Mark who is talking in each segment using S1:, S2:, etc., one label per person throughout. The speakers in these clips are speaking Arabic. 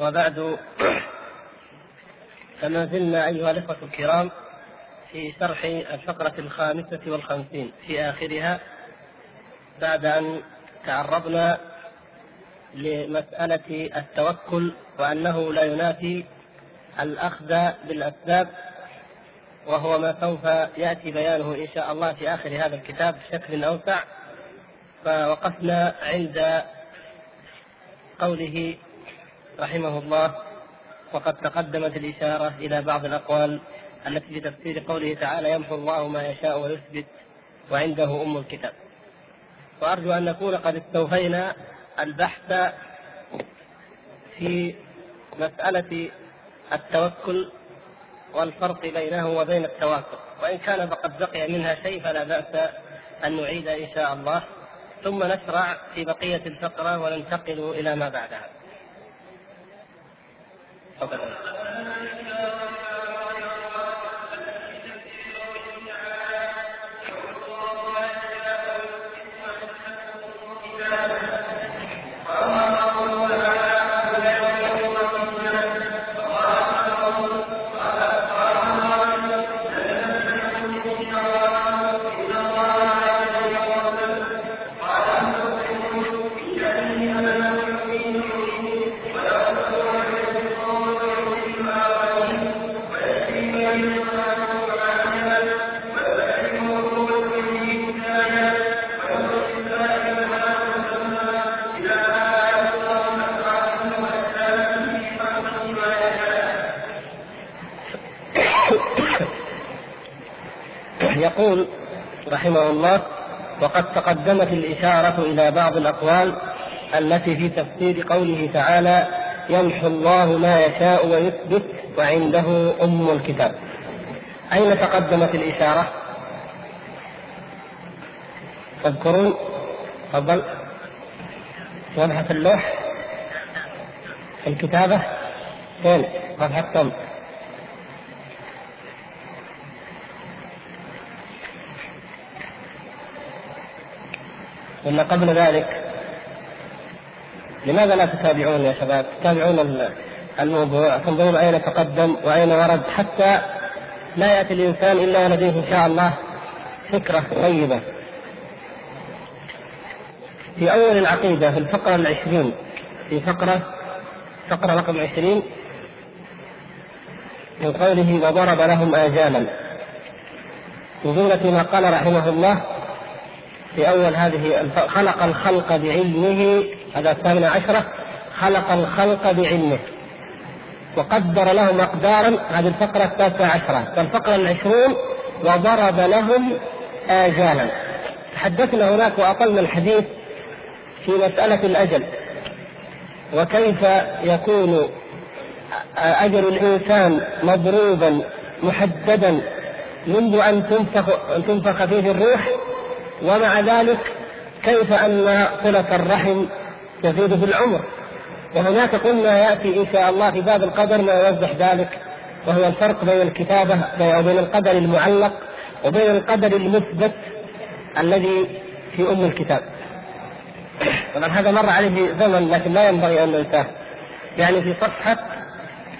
S1: وبعد فما زلنا أيها الإخوة الكرام في شرح الفقرة الخامسة والخمسين في آخرها بعد أن تعرضنا لمسألة التوكل وأنه لا ينافي الأخذ بالأسباب وهو ما سوف يأتي بيانه إن شاء الله في آخر هذا الكتاب بشكل أوسع. فوقفنا عند قوله رحمه الله وقد تقدمت الإشارة إلى بعض الأقوال التي في تفسير قوله تعالى يمحو الله ما يشاء ويثبت وعنده أم الكتاب وأرجو أن نكون قد استوفينا البحث في مسألة التوكل والفرق بينه وبين التواكل وإن كان فقد بقي منها شيء فلا بأس أن نعيد إن شاء الله ثم نشرع في بقية الفقرة وننتقل إلى ما بعدها تفضل وقد تقدمت الإشارة إلى بعض الأقوال التي في تفسير قوله تعالى يمحو الله ما يشاء ويثبت وعنده أم الكتاب أين تقدمت الإشارة؟ تذكرون؟ تفضل في اللوح الكتابة فين؟ صفحة؟ ولا قبل ذلك لماذا لا تتابعون يا شباب؟ تتابعون الموضوع تنظرون أين تقدم وأين ورد حتى لا يأتي الإنسان إلا ولديه إن شاء الله فكرة طيبة. في أول العقيدة في الفقرة العشرين في فقره فقرة رقم عشرين من قوله وضرب لهم آجالا في ما قال رحمه الله في أول هذه خلق الخلق بعلمه هذا الثامنة عشرة خلق الخلق بعلمه. وقدر لهم أقدارا هذه الفقرة التاسعة عشرة. والفقرة العشرون وضرب لهم آجالا. تحدثنا هناك وأطلنا الحديث في مسألة الأجل. وكيف يكون أجل الإنسان مضروبا محددا منذ أن تنفخ تنفخ فيه الروح؟ ومع ذلك كيف أن صلة الرحم تزيد في العمر؟ وهناك قلنا يأتي إن شاء الله في باب القدر ما يوضح ذلك وهو الفرق بين الكتابة وبين القدر المعلق وبين القدر المثبت الذي في أم الكتاب. طبعا هذا مر عليه زمن لكن لا ينبغي أن ننساه. يعني في صفحة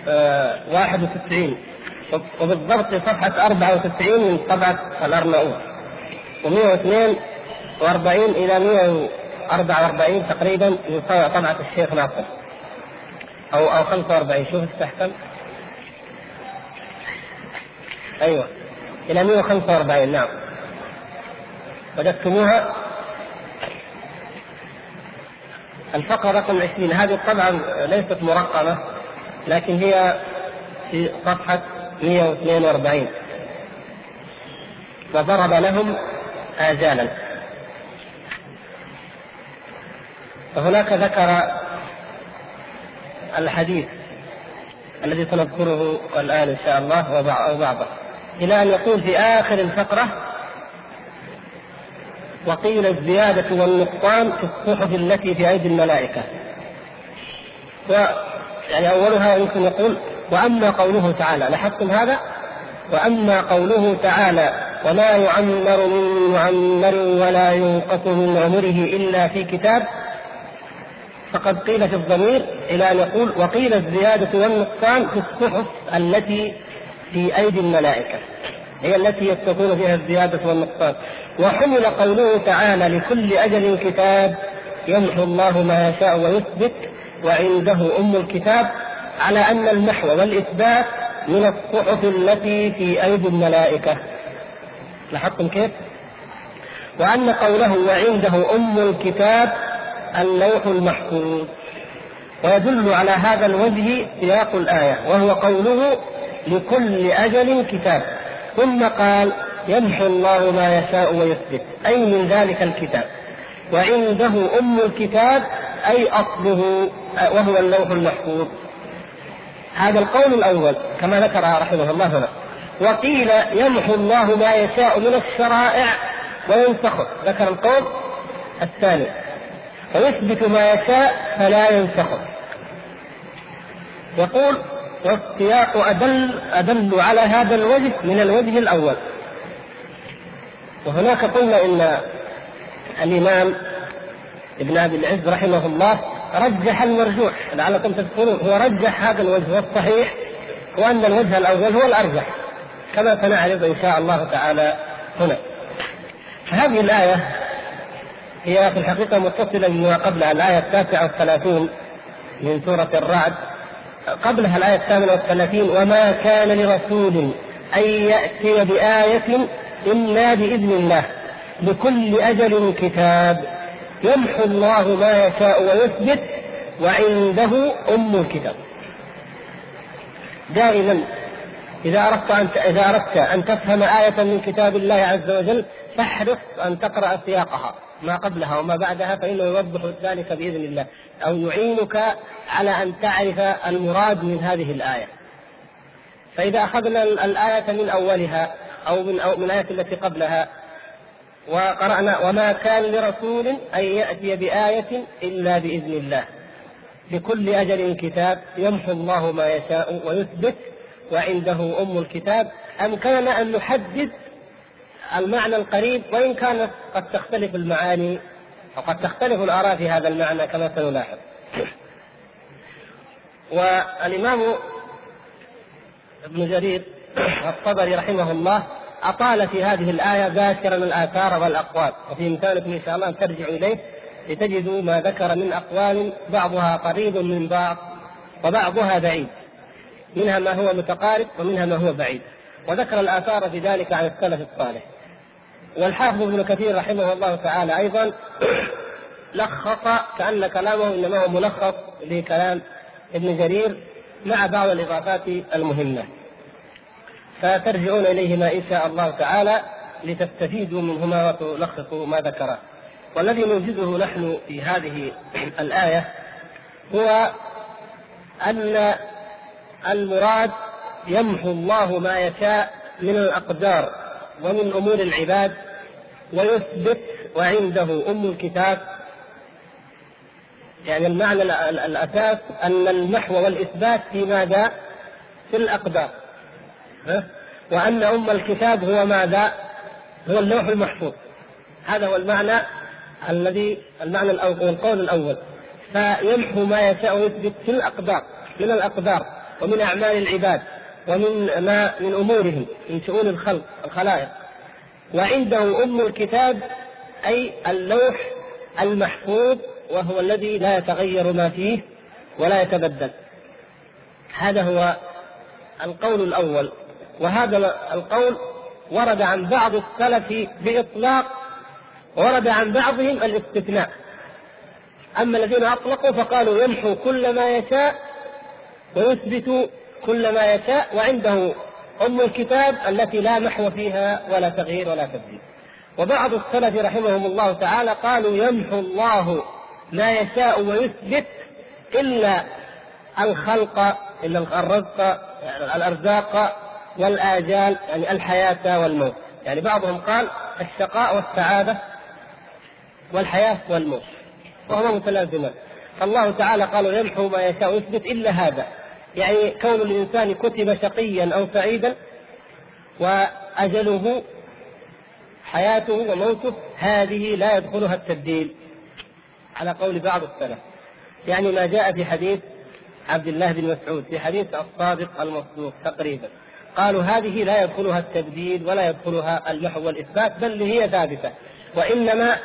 S1: آه 61 وبالضبط في صفحة 94 من طبعة الأرناؤوط. و142 إلى 144 تقريبا من طبعه الشيخ ناصر. أو أو 45 شوف استحسن أيوه. إلى 145 نعم. وجدتموها الفقرة رقم 20 هذه طبعا ليست مرقمة لكن هي في صفحة 142 وضرب لهم آجالا فهناك ذكر الحديث الذي سنذكره الآن إن شاء الله أو بعضه إلى أن يقول في آخر الفقرة وقيل الزيادة والنقصان في الصحف التي في أيدي الملائكة. و يعني أولها يمكن يقول وأما قوله تعالى لاحظتم هذا؟ وأما قوله تعالى وما يعمر من معمر ولا ينقص من عمره إلا في كتاب. فقد قيل في الضمير إلى أن يقول وقيل الزيادة والنقصان في الصحف التي في أيدي الملائكة هي التي يتقون فيها الزيادة والنقصان. وحمل قوله تعالى لكل أجل كتاب يمحو الله ما يشاء ويثبت وعنده أم الكتاب على أن المحو والإثبات من الصحف التي في أيدي الملائكة. لاحظتم كيف؟ وأن قوله وعنده أم الكتاب اللوح المحفوظ. ويدل على هذا الوجه سياق الآية وهو قوله لكل أجل كتاب. ثم قال يمحو الله ما يشاء ويثبت أي من ذلك الكتاب. وعنده أم الكتاب أي أصله وهو اللوح المحفوظ. هذا القول الأول كما ذكر رحمه الله هنا. وقيل يمحو الله ما يشاء من الشرائع وينسخه ذكر القول الثاني. ويثبت ما يشاء فلا ينسخه يقول والسياق أدل أدل على هذا الوجه من الوجه الأول. وهناك قلنا إن الإمام ابن أبي العز رحمه الله رجح المرجوح. لعلكم تذكرون هو رجح هذا الوجه والصحيح وأن الوجه الأول هو الأرجح. كما سنعرض إن شاء الله تعالى هنا. فهذه الآية هي في الحقيقة متصلة بما قبلها الآية التاسعة والثلاثون من سورة الرعد. قبلها الآية الثامنة والثلاثين وما كان لرسول أن يأتي بآية إلا بإذن الله لكل أجل كتاب. يمحو الله ما يشاء ويثبت وعنده أم الكتاب. دائما إذا أردت أن إذا أردت أن تفهم آية من كتاب الله عز وجل فاحرص أن تقرأ سياقها ما قبلها وما بعدها فإنه يوضح ذلك بإذن الله أو يعينك على أن تعرف المراد من هذه الآية. فإذا أخذنا الآية من أولها أو من أو من الآية التي قبلها وقرأنا وما كان لرسول أن يأتي بآية إلا بإذن الله. لكل أجل كتاب يمحو الله ما يشاء ويثبت وعنده أم الكتاب أمكننا أن نحدد المعنى القريب وإن كانت قد تختلف المعاني أو قد تختلف الآراء في هذا المعنى كما سنلاحظ. والإمام ابن جرير الطبري رحمه الله أطال في هذه الآية ذاكرا الآثار والأقوال وفي إمكانكم إن شاء الله أن ترجعوا إليه لتجدوا ما ذكر من أقوال بعضها قريب من بعض وبعضها بعيد. منها ما هو متقارب ومنها ما هو بعيد. وذكر الآثار في ذلك عن السلف الصالح. والحافظ ابن كثير رحمه الله تعالى أيضا لخص كأن كلامه إنما هو ملخص لكلام ابن جرير مع بعض الإضافات المهمة. فترجعون إليهما إن شاء الله تعالى لتستفيدوا منهما وتلخصوا ما ذكره والذي نوجده نحن في هذه الآية هو أن المراد يمحو الله ما يشاء من الأقدار ومن أمور العباد ويثبت وعنده أم الكتاب. يعني المعنى الأساس أن المحو والإثبات في ماذا؟ في الأقدار. وأن أم الكتاب هو ماذا؟ هو اللوح المحفوظ. هذا هو المعنى الذي المعنى الأول والقول الأول. فيمحو ما يشاء ويثبت في الأقدار من الأقدار. ومن أعمال العباد ومن ما من أمورهم من شؤون الخلق الخلائق. وعنده أم الكتاب أي اللوح المحفوظ وهو الذي لا يتغير ما فيه ولا يتبدل. هذا هو القول الأول. وهذا القول ورد عن بعض السلف بإطلاق ورد عن بعضهم الاستثناء. أما الذين أطلقوا فقالوا يمحو كل ما يشاء ويثبت كل ما يشاء وعنده أم الكتاب التي لا محو فيها ولا تغيير ولا تبديل. وبعض السلف رحمهم الله تعالى قالوا يمحو الله ما يشاء ويثبت إلا الخلق إلا الرزق الأرزاق والآجال يعني الحياة والموت. يعني بعضهم قال الشقاء والسعادة والحياة والموت. وهما متلازمان. الله تعالى قال يمحو ما يشاء ويثبت إلا هذا. يعني كون الإنسان كتب شقيا أو سعيدا وأجله حياته وموته هذه لا يدخلها التبديل. على قول بعض السلف. يعني ما جاء في حديث عبد الله بن مسعود في حديث الصادق المصدوق تقريبا. قالوا هذه لا يدخلها التبديل ولا يدخلها المحو والإثبات بل هي ثابتة. وإنما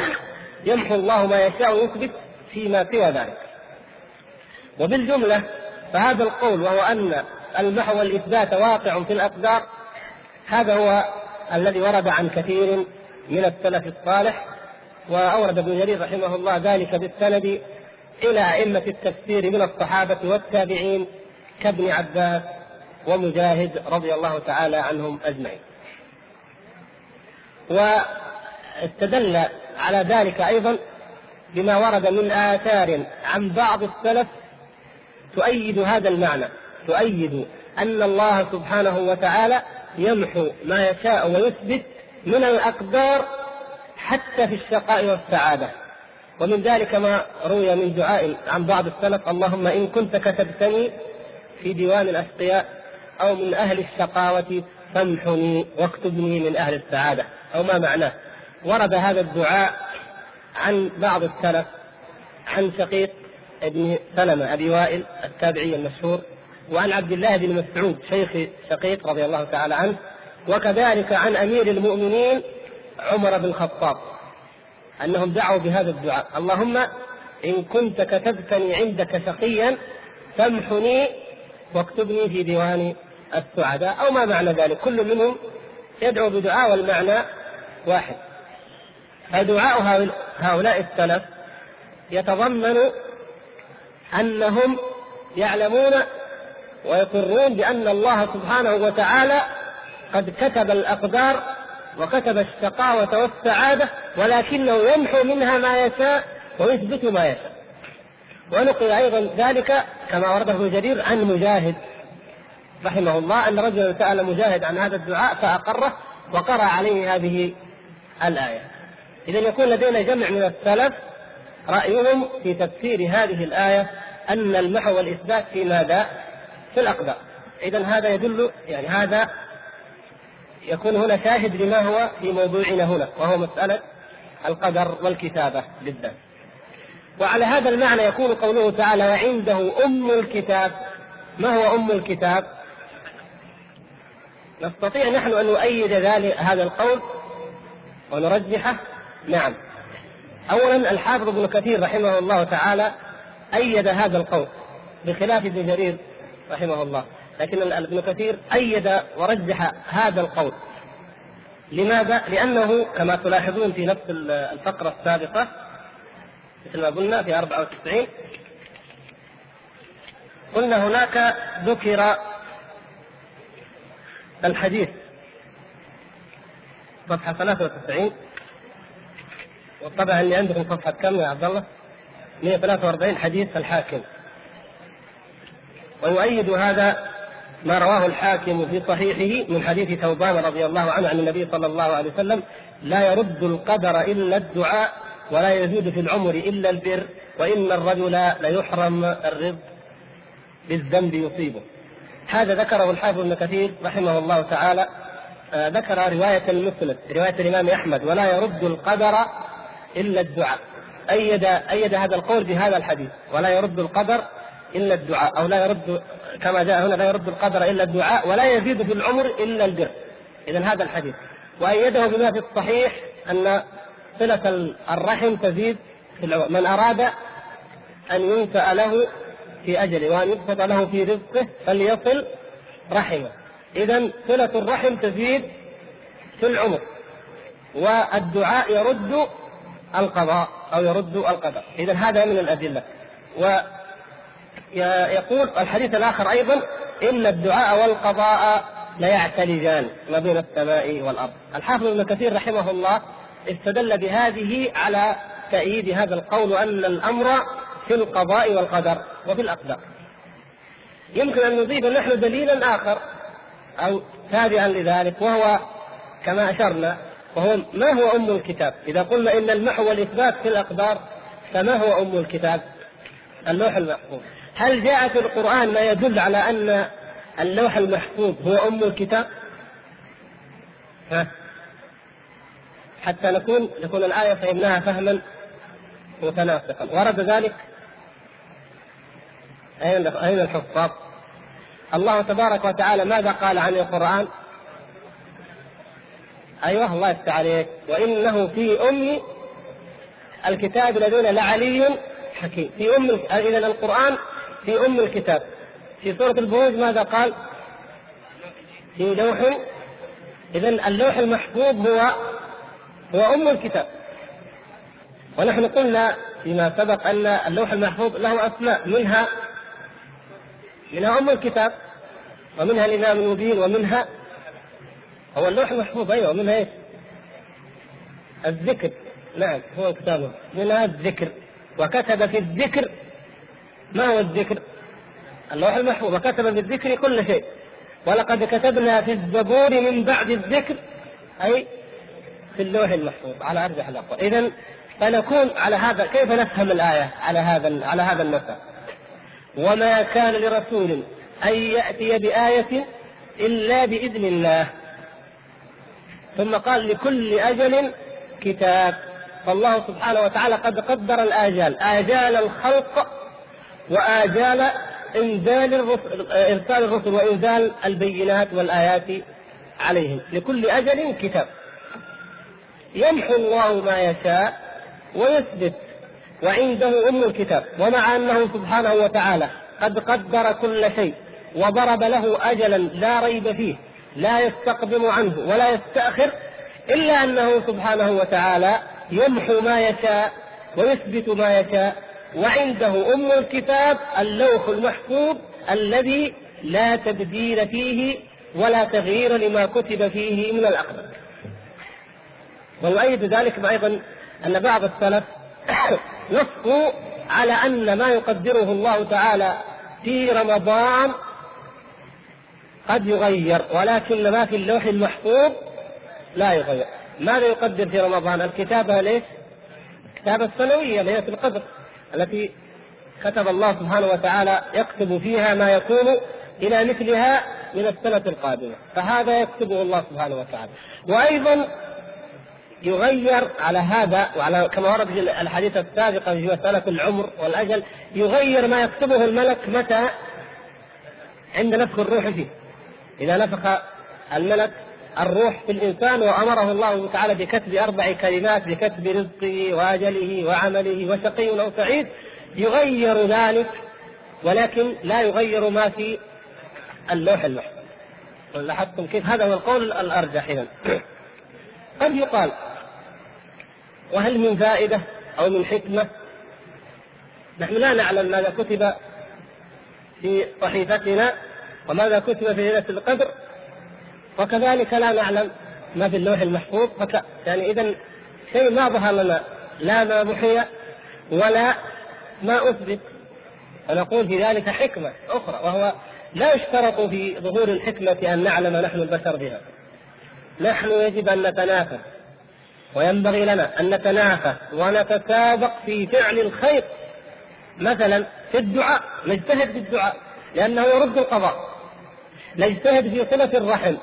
S1: يمحو الله ما يشاء ويثبت فيما سوى ذلك. وبالجملة فهذا القول وهو أن المحو والإثبات واقع في الأقدار هذا هو الذي ورد عن كثير من السلف الصالح وأورد ابن جرير رحمه الله ذلك بالسند إلى أئمة التفسير من الصحابة والتابعين كابن عباس ومجاهد رضي الله تعالى عنهم أجمعين. واستدل على ذلك أيضا بما ورد من آثار عن بعض السلف تؤيد هذا المعنى تؤيد أن الله سبحانه وتعالى يمحو ما يشاء ويثبت من الأقدار حتى في الشقاء والسعادة. ومن ذلك ما روي من دعاء عن بعض السلف اللهم إن كنت كتبتني في ديوان الأشقياء أو من أهل الشقاوة فامحني واكتبني من أهل السعادة أو ما معناه. ورد هذا الدعاء عن بعض السلف عن شقيق ابن سلمة أبي وائل التابعي المشهور وعن عبد الله بن مسعود شيخ شقيق رضي الله تعالى عنه وكذلك عن أمير المؤمنين عمر بن الخطاب أنهم دعوا بهذا الدعاء. اللهم إن كنت كتبتني عندك شقيا فامحني واكتبني في ديوان السعداء أو ما معنى ذلك؟ كل منهم يدعو بدعاء والمعنى واحد. فدعاء هؤلاء السلف يتضمن أنهم يعلمون ويقرون بأن الله سبحانه وتعالى قد كتب الأقدار وكتب الشقاوة والسعادة ولكنه يمحو منها ما يشاء ويثبت ما يشاء. ونقل أيضا ذلك كما ورده ابن جرير عن مجاهد. رحمه الله أن رجلا سأل مجاهد عن هذا الدعاء فأقره وقرأ عليه هذه الآية. إذا يكون لدينا جمع من السلف رأيهم في تفسير هذه الآية أن المحو والإثبات في ماذا؟ في الأقدار إذا هذا يدل يعني هذا يكون هنا شاهد لما هو في موضوعنا هنا وهو مسألة القدر والكتابة بالذات وعلى هذا المعنى يكون قوله تعالى وعنده أم الكتاب ما هو أم الكتاب؟ نستطيع نحن أن نؤيد ذلك هذا القول ونرجحه نعم. أولا الحافظ ابن كثير رحمه الله تعالى أيد هذا القول بخلاف ابن جرير رحمه الله لكن ابن كثير أيد ورجح هذا القول. لماذا؟ لأنه كما تلاحظون في نفس الفقرة السابقة مثل ما قلنا في 94 قلنا هناك ذكر الحديث صفحة 93 والطبعة اللي عندكم صفحة كم يا عبد الله؟ 143 حديث الحاكم ويؤيد هذا ما رواه الحاكم في صحيحه من حديث ثوبان رضي الله عنه عن النبي صلى الله عليه وسلم لا يرد القدر إلا الدعاء ولا يزيد في العمر إلا البر وإن الرجل ليحرم الرزق بالذنب يصيبه. هذا ذكره الحافظ ابن كثير رحمه الله تعالى آه ذكر رواية المسند رواية الإمام أحمد ولا يرد القدر إلا الدعاء. أيد أيد هذا القول بهذا الحديث. ولا يرد القدر إلا الدعاء. أو لا يرد كما جاء هنا لا يرد القدر إلا الدعاء ولا يزيد في العمر إلا البر. إذا هذا الحديث. وأيده بما في الصحيح أن صلة الرحم تزيد في العمر. من أراد أن ينفع له في أجله وأن يبسط له في رزقه فليصل رحمه. إذا صلة الرحم تزيد في العمر. والدعاء يرد القضاء أو يرد القدر إذا هذا من الأدلة. ويقول الحديث الآخر أيضا إن الدعاء والقضاء لا يعتلجان ما بين السماء والأرض. الحافظ ابن كثير رحمه الله استدل بهذه على تأييد هذا القول أن الأمر في القضاء والقدر وفي الأقدار. يمكن أن نضيف نحن دليلا آخر أو تابعا لذلك وهو كما أشرنا وهو ما هو أم الكتاب؟ إذا قلنا إن المحو والإثبات في الأقدار فما هو أم الكتاب؟ اللوح المحفوظ هل جاء في القرآن ما يدل على أن اللوح المحفوظ هو أم الكتاب؟ ها؟ حتى نكون نكون الآية فهمناها فهما متناسقا ورد ذلك أين أين الحفاظ؟ الله تبارك وتعالى ماذا قال عن القرآن؟ أيوه الله يفتح عليك. وإنه في أم الكتاب الذين لعلي حكيم. في أم إذا القرآن في أم الكتاب. في سورة البروج ماذا قال؟ في لوح. إذا اللوح المحفوظ هو هو أم الكتاب. ونحن قلنا فيما سبق أن اللوح المحفوظ له أسماء منها منها أم الكتاب ومنها الإمام المبين ومنها هو اللوح المحفوظ أيوه منها إيش؟ الذكر نعم هو كتابه منها الذكر. وكتب في الذكر ما هو الذكر؟ اللوح المحفوظ. وكتب في الذكر كل شيء. ولقد كتبنا في الزبور من بعد الذكر أي في اللوح المحفوظ. على أرجح الأقوال. إذا فنكون على هذا كيف نفهم الآية؟ على هذا على هذا النسق وما كان لرسول أن يأتي بآية إلا بإذن الله. ثم قال لكل أجل كتاب. فالله سبحانه وتعالى قد قدر الآجال. آجال الخلق وآجال إنزال الرسل إرسال الرسل وإنزال البينات والآيات عليهم. لكل أجل كتاب. يمحو الله ما يشاء ويثبت وعنده أم الكتاب. ومع أنه سبحانه وتعالى قد قدر كل شيء وضرب له أجلا لا ريب فيه. لا يستقدم عنه ولا يستأخر إلا أنه سبحانه وتعالى يمحو ما يشاء ويثبت ما يشاء وعنده أم الكتاب اللوح المحفوظ الذي لا تبديل فيه ولا تغيير لما كتب فيه من الأقدار. ويؤيد ذلك أيضا أن بعض السلف نصوا على أن ما يقدره الله تعالى في رمضان قد يغير ولكن ما في اللوح المحفوظ لا يغير. ماذا يقدر في رمضان؟ الكتابة ليش؟ الكتابة السنوية ليلة القدر التي كتب الله سبحانه وتعالى يكتب فيها ما يكون إلى مثلها من السنة القادمة. فهذا يكتبه الله سبحانه وتعالى. وأيضا يغير على هذا وعلى كما ورد في الحديث السابقة في مسألة العمر والأجل يغير ما يكتبه الملك متى؟ عند نفخ الروح فيه. إذا نفخ الملك الروح في الإنسان وأمره الله تعالى بكتب أربع كلمات بكتب رزقه وأجله وعمله وشقي أو سعيد يغير ذلك ولكن لا يغير ما في اللوح المحفوظ. لاحظتم كيف؟ هذا هو القول الأرجح إذا قد يقال وهل من فائدة أو من حكمة؟ نحن لا نعلم ماذا كتب في صحيفتنا. وماذا كتب في ليلة القدر؟ وكذلك لا نعلم ما في اللوح المحفوظ. فك... يعني إذا شيء ما ظهر لنا لا ما محي ولا ما أثبت. فنقول في ذلك حكمة أخرى وهو لا يشترط في ظهور الحكمة أن نعلم نحن البشر بها. نحن يجب أن نتنافس وينبغي لنا أن نتنافس ونتسابق في فعل الخير. مثلا في الدعاء نجتهد في الدعاء لأنه يرد القضاء. نجتهد في صلة الرحم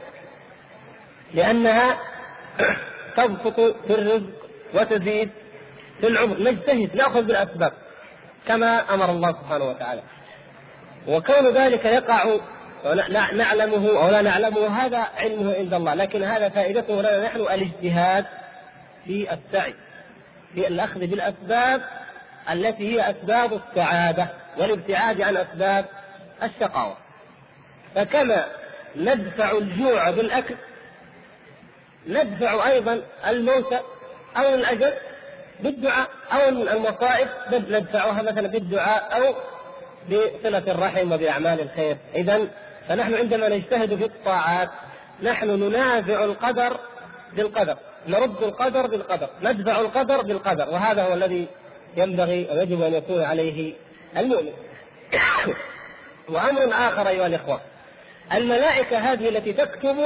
S1: لأنها تبسط في الرزق وتزيد في العمر نجتهد نأخذ بالأسباب كما أمر الله سبحانه وتعالى. وكون ذلك يقع نعلمه أو لا نعلمه هذا علمه عند الله لكن هذا فائدته لنا نحن الاجتهاد في السعي في الأخذ بالأسباب التي هي أسباب السعادة والابتعاد عن أسباب الشقاوة. فكما ندفع الجوع بالأكل ندفع أيضا الموت أو الاجل بالدعاء أو المصائب ندفعها مثلا بالدعاء أو بصلة الرحم وبأعمال الخير. إذا فنحن عندما نجتهد في الطاعات نحن ننازع القدر بالقدر نرد القدر بالقدر ندفع القدر بالقدر وهذا هو الذي ينبغي ويجب أن يكون عليه المؤمن. وأمر آخر أيها الإخوة. الملائكة هذه التي تكتب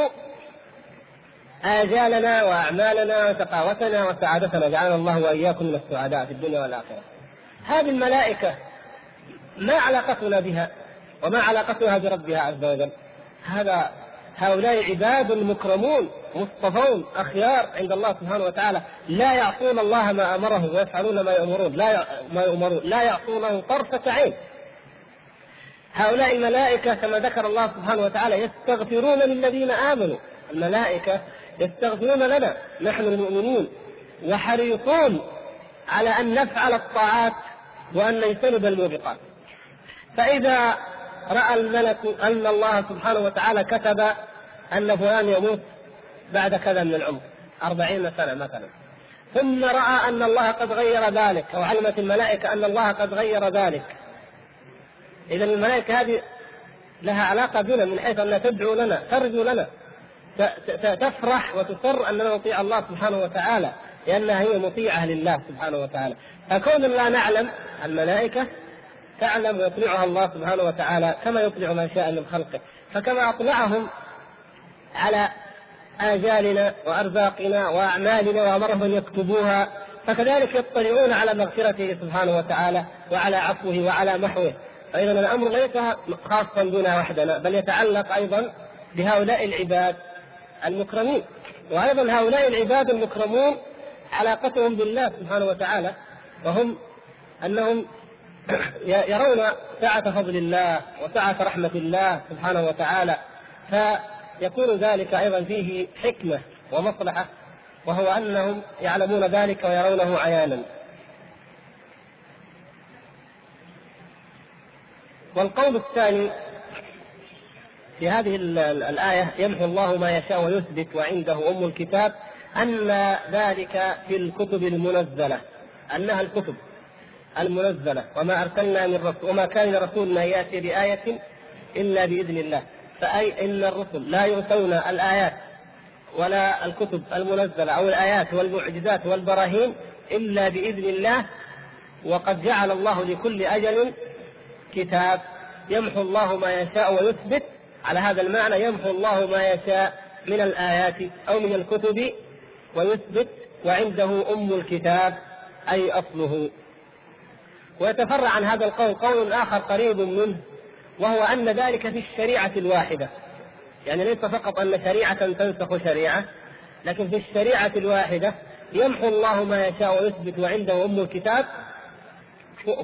S1: آجالنا وأعمالنا وسقاوتنا وسعادتنا جعلنا الله وإياكم من السعداء في الدنيا والآخرة. هذه الملائكة ما علاقتنا بها وما علاقتها بربها عز وجل. هذا هؤلاء عباد مكرمون مصطفون أخيار عند الله سبحانه وتعالى. لا يعصون الله ما أمرهم ويفعلون ما يؤمرون لا ما يؤمرون لا يعصونه طرفة عين. هؤلاء الملائكة كما ذكر الله سبحانه وتعالى يستغفرون للذين آمنوا. الملائكة يستغفرون لنا. نحن المؤمنين وحريصون على أن نفعل الطاعات وأن نجتنب الموبقات. فإذا رأى الملك أن الله سبحانه وتعالى كتب أن فلان يموت بعد كذا من العمر أربعين سنة مثلا. ثم رأى أن الله قد غير ذلك أو علمت الملائكة أن الله قد غير ذلك. إذا الملائكة هذه لها علاقة بنا من حيث أنها تدعو لنا ترجو لنا تفرح وتصر أننا نطيع الله سبحانه وتعالى لأنها هي مطيعة لله سبحانه وتعالى. فكون لا نعلم الملائكة تعلم ويطلعها الله سبحانه وتعالى كما يطلع ما شاء من خلقه. فكما أطلعهم على آجالنا وأرزاقنا وأعمالنا وأمرهم أن يكتبوها فكذلك يطلعون على مغفرته سبحانه وتعالى وعلى عفوه وعلى محوه. فإذا الأمر ليس خاصا بنا وحدنا بل يتعلق أيضا بهؤلاء العباد المكرمين. وأيضا هؤلاء العباد المكرمون علاقتهم بالله سبحانه وتعالى وهم أنهم يرون سعة فضل الله وسعة رحمة الله سبحانه وتعالى. فيكون ذلك أيضا فيه حكمة ومصلحة وهو أنهم يعلمون ذلك ويرونه عيانا. والقول الثاني في هذه الآية يمحو الله ما يشاء ويثبت وعنده أم الكتاب أن ذلك في الكتب المنزلة. أنها الكتب المنزلة. وما أرسلنا من رسول وما كان لرسولنا يأتي بآية إلا بإذن الله. فأي إن الرسل لا يؤتون الآيات ولا الكتب المنزلة أو الآيات والمعجزات والبراهين إلا بإذن الله وقد جعل الله لكل أجل كتاب يمحو الله ما يشاء ويثبت. على هذا المعنى يمحو الله ما يشاء من الآيات أو من الكتب ويثبت وعنده أم الكتاب أي أصله. ويتفرع عن هذا القول قول آخر قريب منه وهو أن ذلك في الشريعة الواحدة. يعني ليس فقط أن شريعة تنسخ شريعة لكن في الشريعة الواحدة يمحو الله ما يشاء ويثبت وعنده أم الكتاب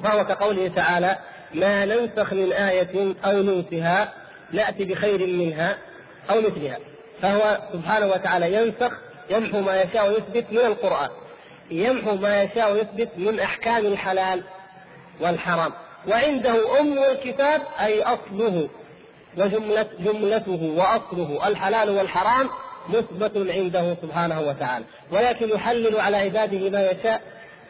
S1: فهو كقوله تعالى ما ننسخ من آية أو ننسها نأتي بخير منها أو مثلها. فهو سبحانه وتعالى ينسخ يمحو ما يشاء ويثبت من القرآن. يمحو ما يشاء ويثبت من أحكام الحلال والحرام. وعنده أم الكتاب أي أصله وجملة جملته وأصله. الحلال والحرام مثبت عنده سبحانه وتعالى. ولكن يحلل على عباده ما يشاء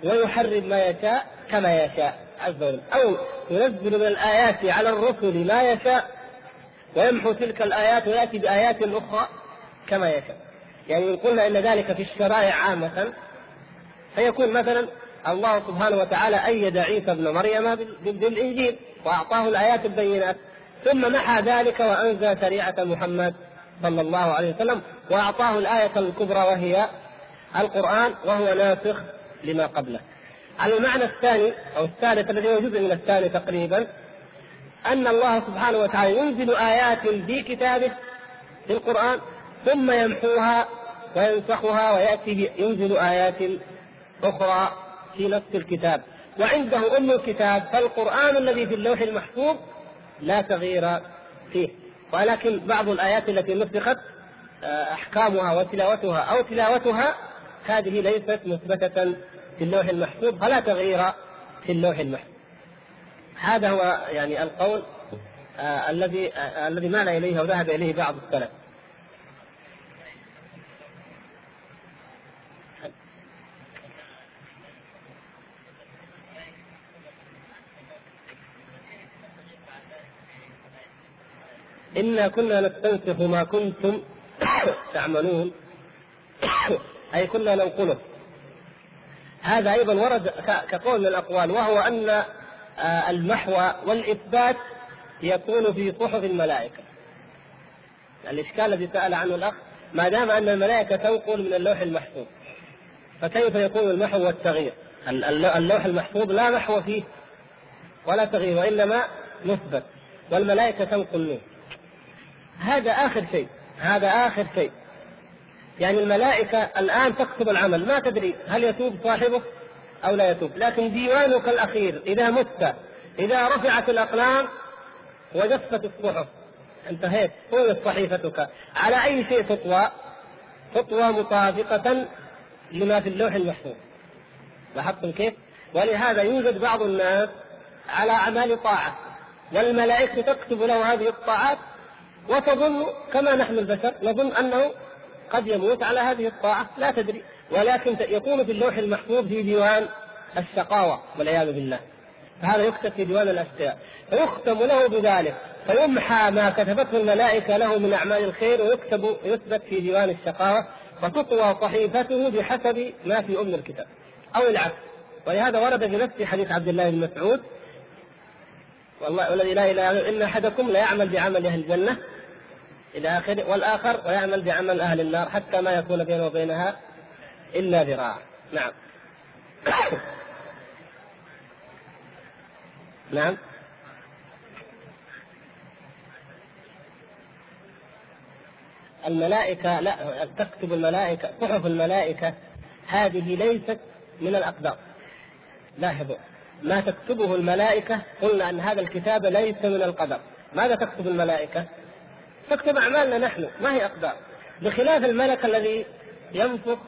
S1: ويحرم ما يشاء كما يشاء. عز وجل أو ينزل من الآيات على الرسل ما يشاء ويمحو تلك الآيات ويأتي بآيات أخرى كما يشاء. يعني إن قلنا إن ذلك في الشرائع عامة فيكون مثلا الله سبحانه وتعالى أيد عيسى ابن مريم بالإنجيل وأعطاه الآيات البينات ثم محى ذلك وأنزل شريعة محمد صلى الله عليه وسلم وأعطاه الآية الكبرى وهي القرآن وهو ناسخ لما قبله. المعنى الثاني أو الثالث الذي هو جزء من الثاني تقريبا أن الله سبحانه وتعالى ينزل آيات في كتابه في القرآن ثم يمحوها وينسخها ويأتي ينزل آيات أخرى في نفس الكتاب. وعنده أم الكتاب فالقرآن الذي في اللوح المحفوظ لا تغيير فيه. ولكن بعض الآيات التي نسخت آه، أحكامها وتلاوتها أو تلاوتها هذه ليست مثبتة في اللوح المحفوظ فلا تغيير في اللوح المحفوظ. هذا هو يعني القول آه الذي آه الذي مال إليه وذهب إليه بعض السلف. إنا كنا نستنسخ ما كنتم تعملون أي كنا ننقله. هذا أيضا ورد كقول من الأقوال وهو أن آه، المحو والإثبات يكون في صحف الملائكة. الإشكال الذي سأل عنه الأخ ما دام أن الملائكة تنقل من اللوح المحفوظ فكيف يكون المحو والتغيير؟ اللوح المحفوظ لا محو فيه ولا تغيير وإنما مثبت والملائكة تنقل منه. هذا آخر شيء هذا آخر شيء. يعني الملائكة الآن تكتب العمل. ما تدري هل يتوب صاحبه أو لا يتوب. لكن ديوانك الأخير إذا مت إذا رفعت الأقلام وجفت الصحف. انتهيت. طويت صحيفتك. على أي شيء تطوى؟ تطوى مطابقة لما في اللوح المحفوظ. لاحظتم كيف؟ ولهذا يوجد بعض الناس على أعمال طاعة والملائكة تكتب له هذه الطاعات وتظن كما نحن البشر نظن أنه قد يموت على هذه الطاعة لا تدري. ولكن يكون في اللوح المحفوظ في ديوان الشقاوة والعياذ بالله. فهذا يكتب في ديوان الأشقياء. فيختم له بذلك. فيمحى ما كتبته الملائكة له من أعمال الخير ويكتب يثبت في ديوان الشقاوة وتطوى صحيفته بحسب ما في أم الكتاب أو العكس. ولهذا ورد في نفس حديث عبد الله بن مسعود والله والذي لا إله إلا إن أحدكم لا يعمل بعمل أهل الجنة إلى اخره والآخر ويعمل بعمل أهل النار حتى ما يكون بينه وبينها إلا ذراع. نعم. نعم. الملائكة لا تكتب الملائكة صحف الملائكة هذه ليست من الأقدار. لاحظوا. ما تكتبه الملائكة قلنا أن هذا الكتاب ليس من القدر. ماذا تكتب الملائكة؟ تكتب أعمالنا نحن ما هي أقدار؟ بخلاف الملك الذي ينفخ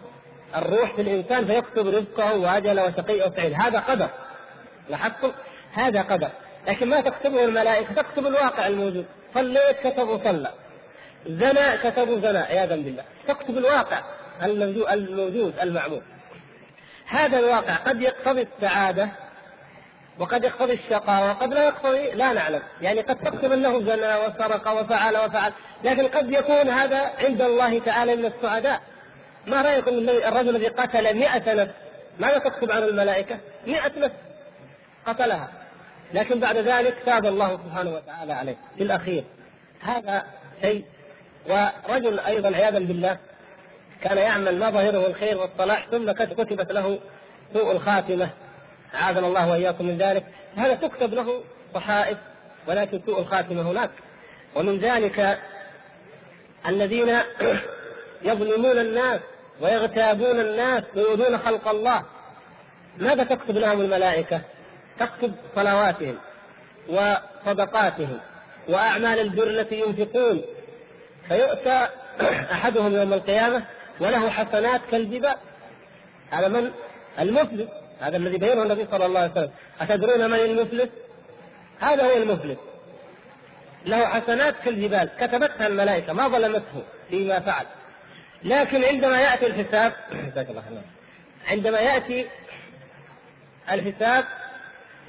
S1: الروح في الإنسان فيكتب رزقه وأجله وشقي أو سعيد هذا قدر. لاحظتم؟ هذا قدر. لكن ما تكتبه الملائكة؟ تكتب الواقع الموجود. صليت كتبوا صلى. زنا كتبوا زنا عياذا بالله. تكتب الواقع الموجود المعمول. هذا الواقع قد يقتضي السعادة وقد يقتضي الشقاء وقد لا يقتضي لا نعلم. يعني قد تكتب انه زنى وسرق وفعل وفعل. لكن قد يكون هذا عند الله تعالى من السعداء. ما رأيكم الرجل الذي قتل مئة نفس؟ ماذا تكتب عن الملائكة؟ مئة نفس قتلها. لكن بعد ذلك تاب الله سبحانه وتعالى عليه في الأخير. هذا شيء. ورجل أيضا عياذا بالله كان يعمل ما ظاهره الخير والصلاح ثم كتبت له سوء الخاتمة. اعاذنا الله وإياكم من ذلك. هذا تكتب له صحائف ولكن سوء الخاتمة هناك. ومن ذلك الذين يظلمون الناس ويغتابون الناس ويؤذون خلق الله. ماذا تكتب لهم الملائكة؟ تكتب صلواتهم وصدقاتهم وأعمال البر التي ينفقون. فيؤتى أحدهم يوم القيامة وله حسنات كالجبال. هذا من؟ المفلس هذا الذي بينه النبي صلى الله عليه وسلم. أتدرون من المفلس؟ هذا هو المفلس. له حسنات كالجبال كتبتها الملائكة ما ظلمته فيما فعل. لكن عندما يأتي الحساب عندما يأتي الحساب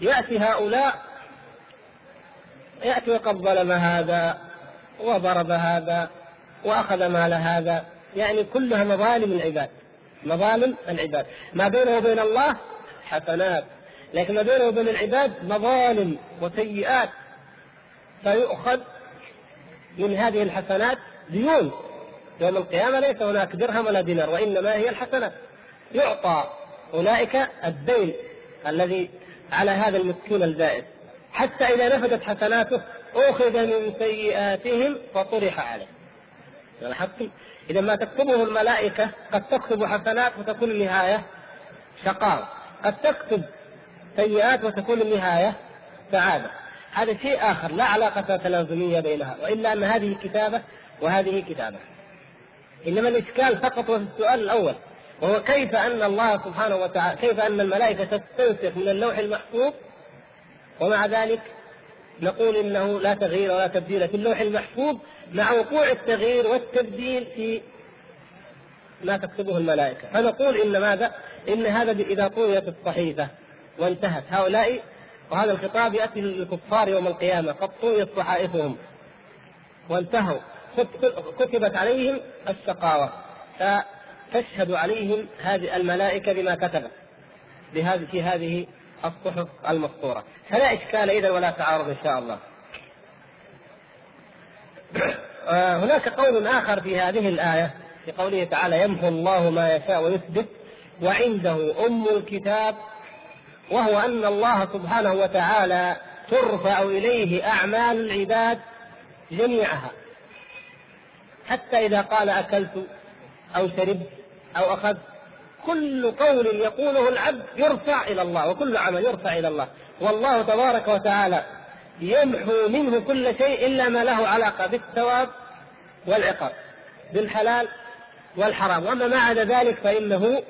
S1: يأتي هؤلاء يأتي وقد ظلم هذا وضرب هذا وأخذ مال هذا. يعني كلها مظالم العباد. مظالم العباد. ما بينه وبين الله حسنات. لكن ما بينه وبين العباد مظالم وسيئات. فيؤخذ من هذه الحسنات ديون. يوم القيامة ليس هناك درهم ولا دينار وإنما هي الحسنات. يعطى أولئك الدين الذي على هذا المسكين البائس حتى إذا نفدت حسناته أخذ من سيئاتهم فطرح عليه. لاحظتم؟ إذا ما تكتبه الملائكة قد تكتب حسنات وتكون النهاية شقاوة. قد تكتب سيئات وتكون النهاية سعادة. هذا شيء آخر لا علاقة تلازمية بينها وإلا أن هذه كتابة وهذه كتابة. إنما الإشكال فقط في السؤال الأول وهو كيف أن الله سبحانه وتعالى كيف أن الملائكة تستنسخ من اللوح المحفوظ؟ ومع ذلك نقول إنه لا تغيير ولا تبديل في اللوح المحفوظ مع وقوع التغيير والتبديل في ما تكتبه الملائكة. فنقول إن ماذا؟ إن هذا إذا طويت الصحيفة وانتهت. هؤلاء وهذا الخطاب يأتي للكفار يوم القيامة. قد طويت صحائفهم. وانتهوا. كتبت عليهم الشقاوة. فتشهد عليهم هذه الملائكة بما كتبت. بهذه في هذه الصحف المسطورة. فلا إشكال اذا ولا تعارض إن شاء الله. آه، هناك قول آخر في هذه الآية. في قوله تعالى يمحو الله ما يشاء ويثبت. وعنده أم الكتاب وهو أن الله سبحانه وتعالى ترفع إليه أعمال العباد جميعها. حتى إذا قال أكلت أو شربت أو أخذت كل قول يقوله العبد يرفع إلى الله وكل عمل يرفع إلى الله. والله تبارك وتعالى يمحو منه كل شيء إلا ما له علاقة بالثواب والعقاب بالحلال والحرام. وأما ما عدا ذلك فإنه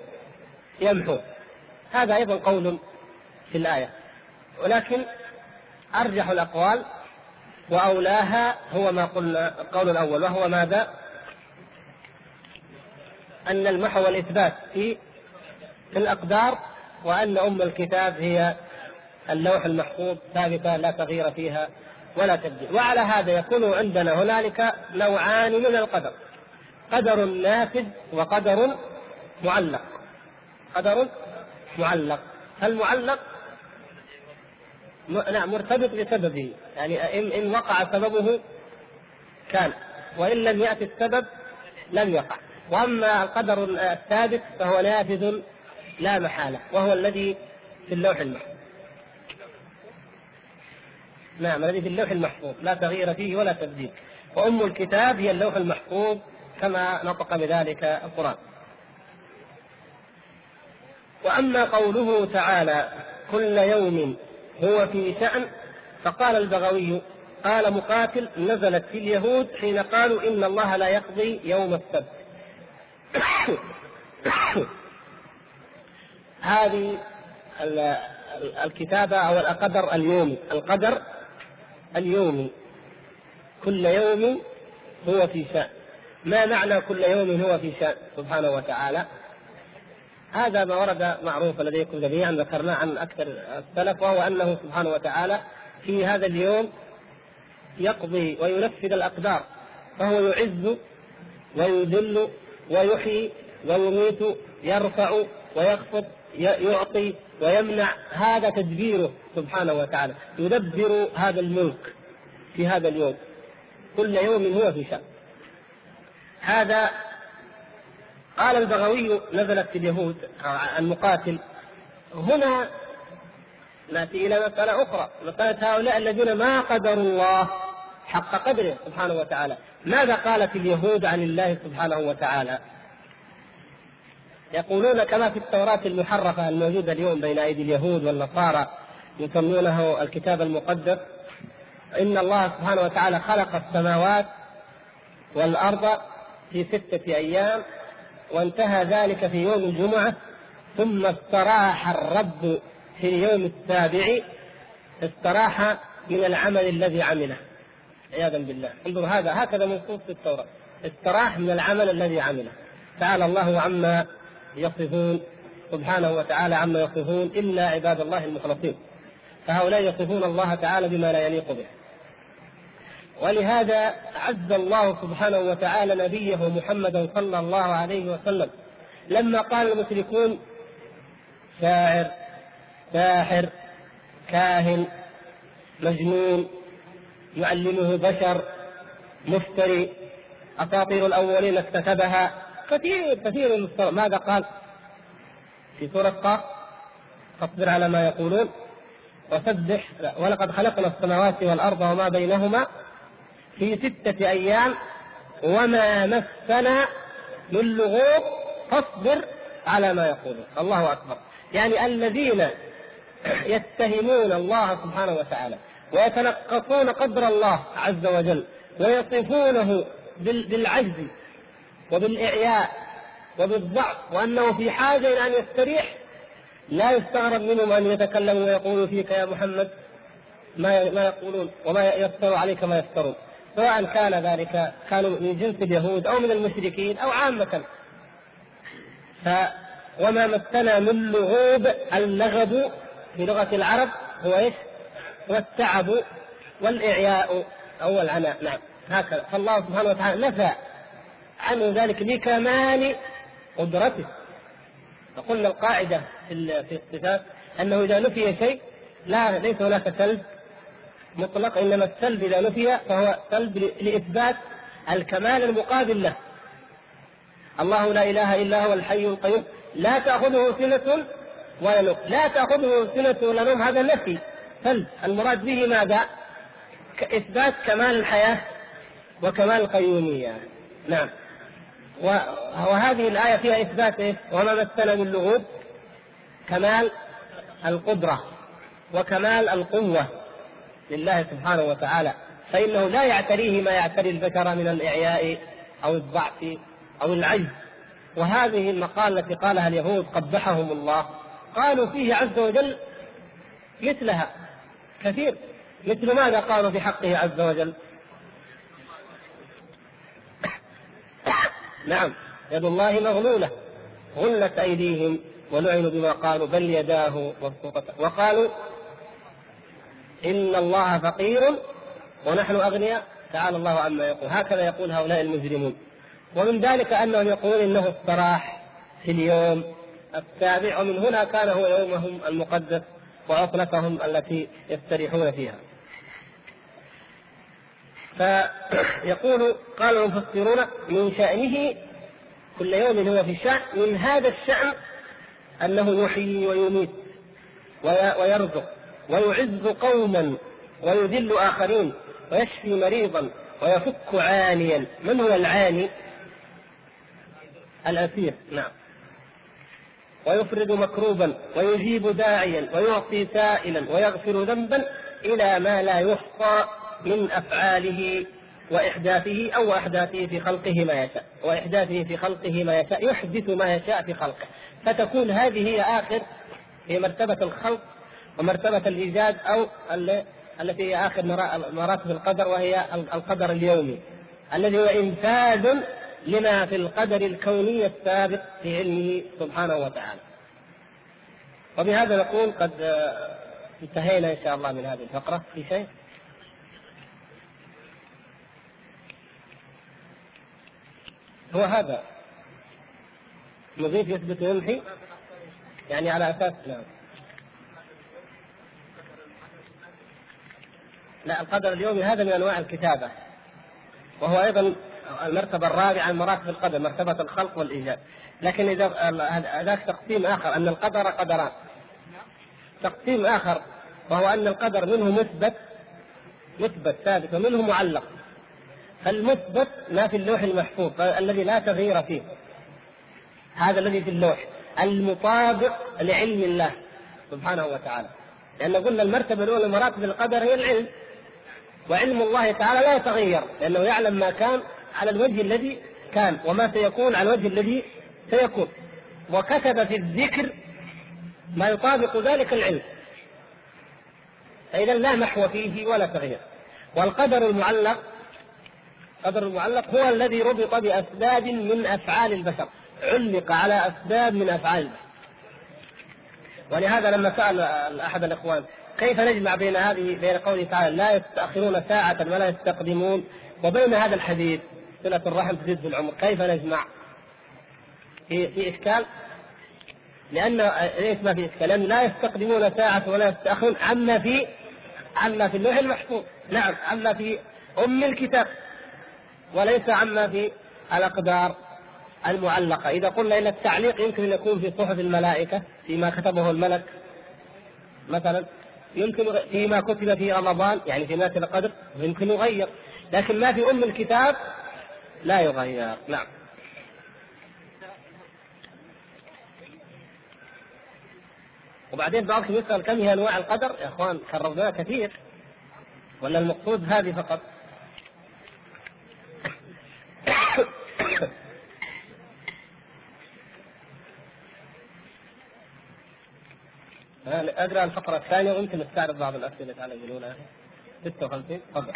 S1: يمحو. هذا أيضا قول في الآية. ولكن أرجح الأقوال وأولاها هو ما قلنا القول الأول وهو ماذا؟ أن المحو والإثبات في في الأقدار وأن أم الكتاب هي اللوح المحفوظ ثابتة لا تغيير فيها ولا تبديل. وعلى هذا يكون عندنا هنالك نوعان من القدر. قدر نافذ وقدر معلق. قدر معلق. المعلق نعم مرتبط بسببه. يعني إن, إن وقع سببه كان وإن لم يأتي السبب لم يقع. وأما القدر الثابت فهو نافذ لا محالة وهو الذي في اللوح المحفوظ. نعم الذي في اللوح المحفوظ لا تغيير فيه ولا تبديل. وأم الكتاب هي اللوح المحفوظ كما نطق بذلك القرآن. وأما قوله تعالى كل يوم هو في شأن فقال البغوي قال مقاتل نزلت في اليهود حين قالوا إن الله لا يقضي يوم السبت. هذه الكتابة أو القدر اليومي القدر اليومي. كل يوم هو في شأن. ما معنى كل يوم هو في شأن؟ سبحانه وتعالى. هذا ما ورد معروفا لديكم جميعا ذكرناه عن أكثر السلف وهو أنه سبحانه وتعالى في هذا اليوم يقضي وينفذ الأقدار فهو يعز ويذل ويحيي ويميت يرفع ويخفض يعطي ويمنع هذا تدبيره سبحانه وتعالى يدبر هذا الملك في هذا اليوم كل يوم هو في شأن. هذا قال البغوي نزلت في اليهود المقاتل. هنا نأتي إلى مسألة أخرى مسألة هؤلاء الذين ما قدروا الله حق قدره سبحانه وتعالى. ماذا قالت اليهود عن الله سبحانه وتعالى؟ يقولون كما في التوراة المحرفة الموجودة اليوم بين أيدي اليهود والنصارى يسمونه الكتاب المقدس. إن الله سبحانه وتعالى خلق السماوات والأرض في ستة أيام. وانتهى ذلك في يوم الجمعة ثم استراح الرب في اليوم السابع استراح من العمل الذي عمله. عياذا بالله. انظر هذا هكذا منصوص في التوراة. استراح من العمل الذي عمله. تعالى الله عما يصفون سبحانه وتعالى عما يصفون إلا عباد الله المخلصين. فهؤلاء يصفون الله تعالى بما لا يليق به. ولهذا عز الله سبحانه وتعالى نبيه محمدا صلى الله عليه وسلم. لما قال المشركون شاعر ساحر كاهن مجنون يعلمه بشر مفتري أساطير الأولين اكتسبها كثير كثير من ماذا قال؟ في سورة قاف فاصبر على ما يقولون وسبح ولقد خلقنا السماوات والأرض وما بينهما في ستة أيام وما مسنا من لغوب فاصبر على ما يقولون. الله أكبر. يعني الذين يتهمون الله سبحانه وتعالى ويتنقصون قدر الله عز وجل ويصفونه بالعجز وبالإعياء وبالضعف وأنه في حاجة إلى أن يستريح لا يستغرب منهم أن يتكلموا ويقولوا فيك يا محمد ما ما يقولون وما يفتروا عليك ما يفترون. سواء كان ذلك كانوا من جنس اليهود أو من المشركين أو عامة. ف وما مسنا من لغوب اللغب في لغة العرب هو إيش؟ هو التعب والإعياء أو العناء. نعم. هكذا. فالله سبحانه وتعالى نفى عنه ذلك لكمال قدرته. فقلنا القاعدة في في الصفات أنه إذا نفي شيء لا ليس هناك سلب مطلق إنما السلب إذا نفي فهو سلب لإثبات الكمال المقابل له. الله لا إله إلا هو الحي القيوم. لا تأخذه سنة ولا نوم لا تأخذه سنة ولا نوم هذا نفي. سلب. المراد به ماذا؟ اثبات كمال الحياة وكمال القيومية. نعم. وهذه الآية فيها إثبات؟ وما مسنا من لغوب. كمال القدرة وكمال القوة. لله سبحانه وتعالى فإنه لا يعتريه ما يعتري البشر من الإعياء أو الضعف أو العجز. وهذه المقالة التي قالها اليهود قبحهم الله. قالوا فيه عز وجل مثلها كثير. مثل ماذا قالوا في حقه عز وجل؟ نعم يد الله مغلولة. غلت أيديهم ولعنوا بما قالوا بل يداه مبسوطتان وقالوا إن الله فقير ونحن أغنياء. تعالى الله عما يقول. هكذا يقول هؤلاء المجرمون. ومن ذلك أنهم يقولون إنه استراح في اليوم. السابع ومن هنا كان هو يومهم المقدس وعطلتهم التي يستريحون فيها. فيقول قال المفسرون من شأنه كل يوم هو في شأن من هذا الشأن أنه يحيي ويميت ويرزق. ويعز قوما ويذل آخرين ويشفي مريضا ويفك عانيا. من هو العاني؟ الأسير. نعم. ويفرد مكروبا ويجيب داعيا ويعطي سائلا ويغفر ذنبا إلى ما لا يحصى من أفعاله وإحداثه أو أحداثه في خلقه ما يشاء. وإحداثه في خلقه ما يشاء. يحدث ما يشاء في خلقه. فتكون هذه هي آخر في مرتبة الخلق ومرتبة الإيجاد أو التي هي آخر مراتب القدر وهي القدر اليومي الذي هو إنفاذ لما في القدر الكوني السابق في علمه سبحانه وتعالى. وبهذا نقول قد انتهينا إن شاء الله من هذه الفقرة. في شيء؟ هو هذا. نضيف يثبت ويمحي؟ يعني على أساس نعم. لا القدر اليومي هذا من أنواع الكتابة. وهو أيضا المرتبة الرابعة من مراتب القدر مرتبة الخلق والإيجاد. لكن إذا هذاك تقسيم آخر أن القدر قدران. تقسيم آخر وهو أن القدر منه مثبت مثبت ثابت ومنه معلق. فالمثبت ما في اللوح المحفوظ الذي لا تغيير فيه. هذا الذي في اللوح المطابق لعلم الله سبحانه وتعالى. لأن قلنا المرتبة الأولى مراتب القدر هي العلم. وعلم الله تعالى لا يتغير لأنه يعلم ما كان على الوجه الذي كان وما سيكون على الوجه الذي سيكون. وكتب في الذكر ما يطابق ذلك العلم. فإذا لا محو فيه ولا تغيير. والقدر المعلق قدر المعلق هو الذي ربط بأسباب من أفعال البشر. علق على أسباب من أفعال البشر. ولهذا لما سأل أحد الإخوان كيف نجمع بين هذه بين قوله تعالى لا يستأخرون ساعة ولا يستقدمون؟ وبين هذا الحديث صلة الرحم تزيد في العمر كيف نجمع؟ في في إشكال؟ لأن ليس ما في إشكال لأن لا يستقدمون ساعة ولا يستأخرون عما في عما في اللوح المحفوظ. نعم عما في أم الكتاب وليس عما في الأقدار المعلقة. إذا قلنا إن التعليق يمكن أن يكون في صحف الملائكة فيما كتبه الملك مثلا. يمكن فيما كتب في رمضان يعني في ناس القدر يمكن يغير. لكن ما في أم الكتاب لا يغير. نعم. وبعدين بعضكم يسأل كم هي أنواع القدر؟ يا إخوان كررناها كثير. ولا المقصود هذه فقط؟ اقرا الفقرة الثانية ويمكن نستعرض بعض الأسئلة على يقولونها 56 تفضل.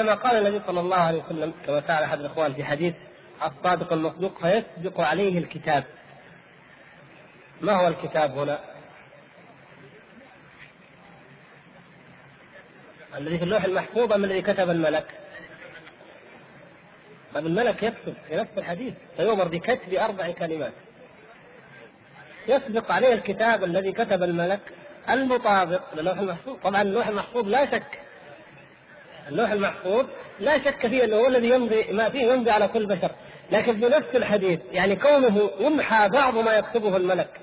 S1: عندما قال النبي صلى الله عليه وسلم كما فعل أحد الإخوان في حديث الصادق المصدوق فيسبق عليه الكتاب ما هو الكتاب هنا؟ الذي في اللوح المحفوظ ام الذي كتب الملك؟ طيب الملك يكتب في نفس الحديث فيؤمر بكتب أربع كلمات يسبق عليه الكتاب الذي كتب الملك المطابق للوح المحفوظ طبعا اللوح المحفوظ لا شك اللوح المحفوظ لا شك فيه إنه هو الذي يمضي ما فيه يمضي على كل بشر. لكن في نفس الحديث يعني كونه يمحى بعض ما يكتبه الملك.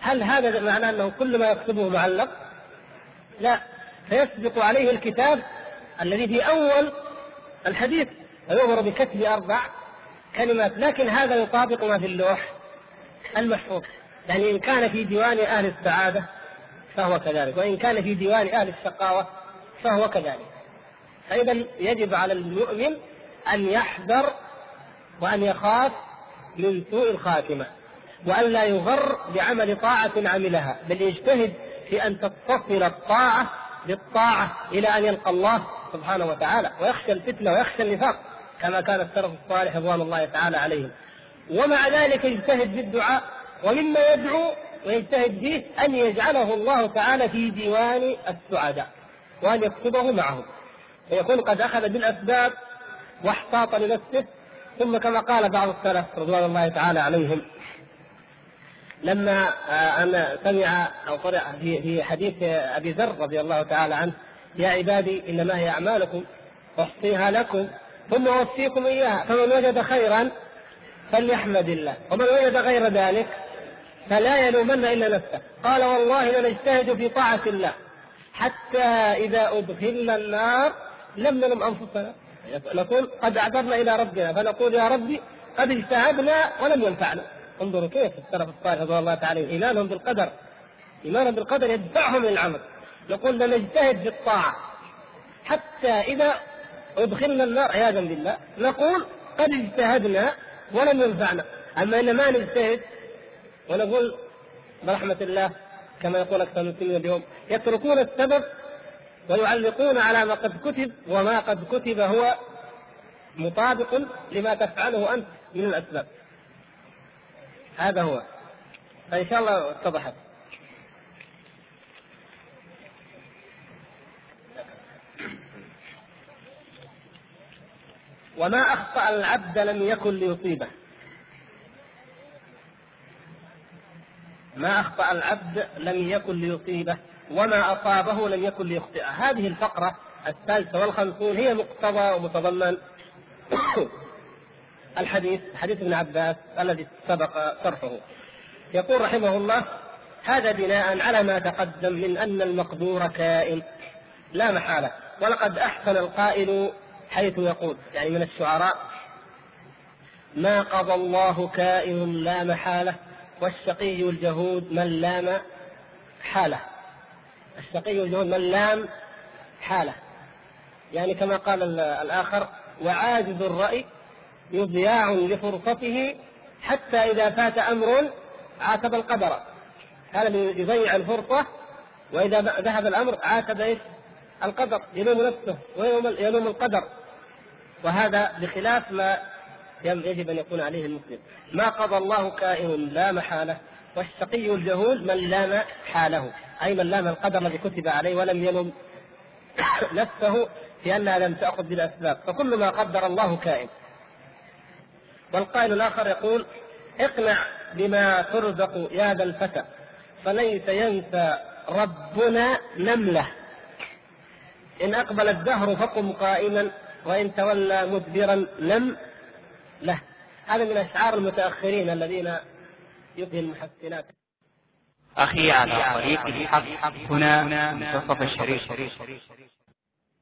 S1: هل هذا معناه إنه كل ما يكتبه معلق؟ لا. فيسبق عليه الكتاب الذي في أول الحديث ويؤمر بكتب أربع كلمات. لكن هذا يطابق ما في اللوح المحفوظ. يعني إن كان في ديوان أهل السعادة فهو كذلك. وإن كان في ديوان أهل الشقاوة فهو كذلك. فإذا يجب على المؤمن أن يحذر وأن يخاف من سوء الخاتمة وأن لا يغر بعمل طاعة عملها بل يجتهد في أن تتصل الطاعة بالطاعة إلى أن يلقى الله سبحانه وتعالى ويخشى الفتنة ويخشى النفاق كما كان السلف الصالح رضوان الله تعالى عليهم. ومع ذلك يجتهد في الدعاء ومما يدعو ويجتهد فيه أن يجعله الله تعالى في ديوان السعداء وأن يكتبه معهم. فيكون قد أخذ بالأسباب واحتاط لنفسه ثم كما قال بعض السلف رضوان الله تعالى عليهم لما آه، أن سمع أو قرأ في في حديث أبي ذر رضي الله تعالى عنه يا عبادي إنما هي أعمالكم أحصيها لكم ثم أوفيكم إياها فمن وجد خيرا فليحمد الله ومن وجد غير ذلك فلا يلومن إلا نفسه. قال والله لنجتهد في طاعة الله حتى إذا أدخلنا النار لم نلم أنفسنا. نقول قد أعذرنا إلى ربنا فنقول يا ربي قد اجتهدنا ولم ينفعنا. انظروا كيف السلف الصالح رضي الله تعالى إيمانهم بالقدر. إيمانهم بالقدر يدفعهم للعمل نقول لنجتهد في الطاعة حتى إذا أدخلنا النار عياذا بالله. نقول قد اجتهدنا ولم ينفعنا. أما إن ما نجتهد ونقول برحمة الله كما يقول أكثر من اليوم يتركون السبب ويعلقون على ما قد كتب وما قد كتب هو مطابق لما تفعله أنت من الأسباب. هذا هو. فإن شاء الله اتضحت. وما أخطأ العبد لم يكن ليصيبه. ما أخطأ العبد لم يكن ليصيبه. وما أصابه لم يكن ليخطئه. هذه الفقرة الثالثة والخمسون هي مقتضى ومتضمن الحديث حديث ابن عباس الذي سبق شرحه. يقول رحمه الله هذا بناء على ما تقدم من أن المقدور كائن لا محالة. ولقد أحسن القائل حيث يقول يعني من الشعراء ما قضى الله كائن لا محالة والشقي الجهود من لام حاله الشقي الجهود من لام حاله. يعني كما قال الآخر وعاجز الرأي مضياع لفرصته حتى إذا فات أمر عاتب القدر. هذا يضيع الفرصة وإذا ذهب الأمر عاتب إيش؟ القدر يلوم نفسه ويلوم القدر. وهذا بخلاف ما يجب أن يكون عليه المسلم. ما قضى الله كائن لا محالة والشقي الجهول من لام حاله. أي من لام القدر الذي كتب عليه ولم يلم نفسه في أنها لم تأخذ بالأسباب فكل ما قدر الله كائن. والقائل الآخر يقول اقنع بما ترزق يا ذا الفتى فليس ينسى ربنا نملة. إن أقبل الدهر فقم قائما وإن تولى مدبرا لم له. هذا من أشعار المتأخرين الذين يبهي المحسنات.
S2: أخي على طريق الحق. هنا منتصف الشريف.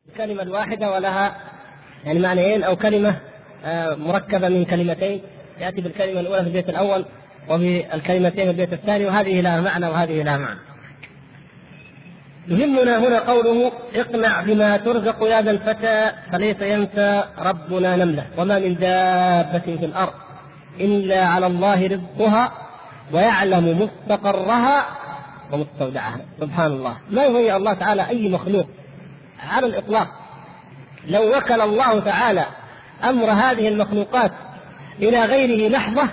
S1: الكلمة الواحدة ولها يعني معنيين أو كلمة آه، مركبة من كلمتين. يأتي بالكلمة الأولى في البيت الأول وبالكلمتين في البيت الثاني وهذه لها معنى وهذه لها معنى. يهمنا هنا قوله اقنع بما ترزق يا ذا الفتى فليس ينسى ربنا نمله. وما من دابة في الأرض إلا على الله رزقها. ويعلم مستقرها ومستودعها. سبحان الله. ما يضيع الله تعالى أي مخلوق. على الإطلاق. لو وكل الله تعالى أمر هذه المخلوقات إلى غيره لحظة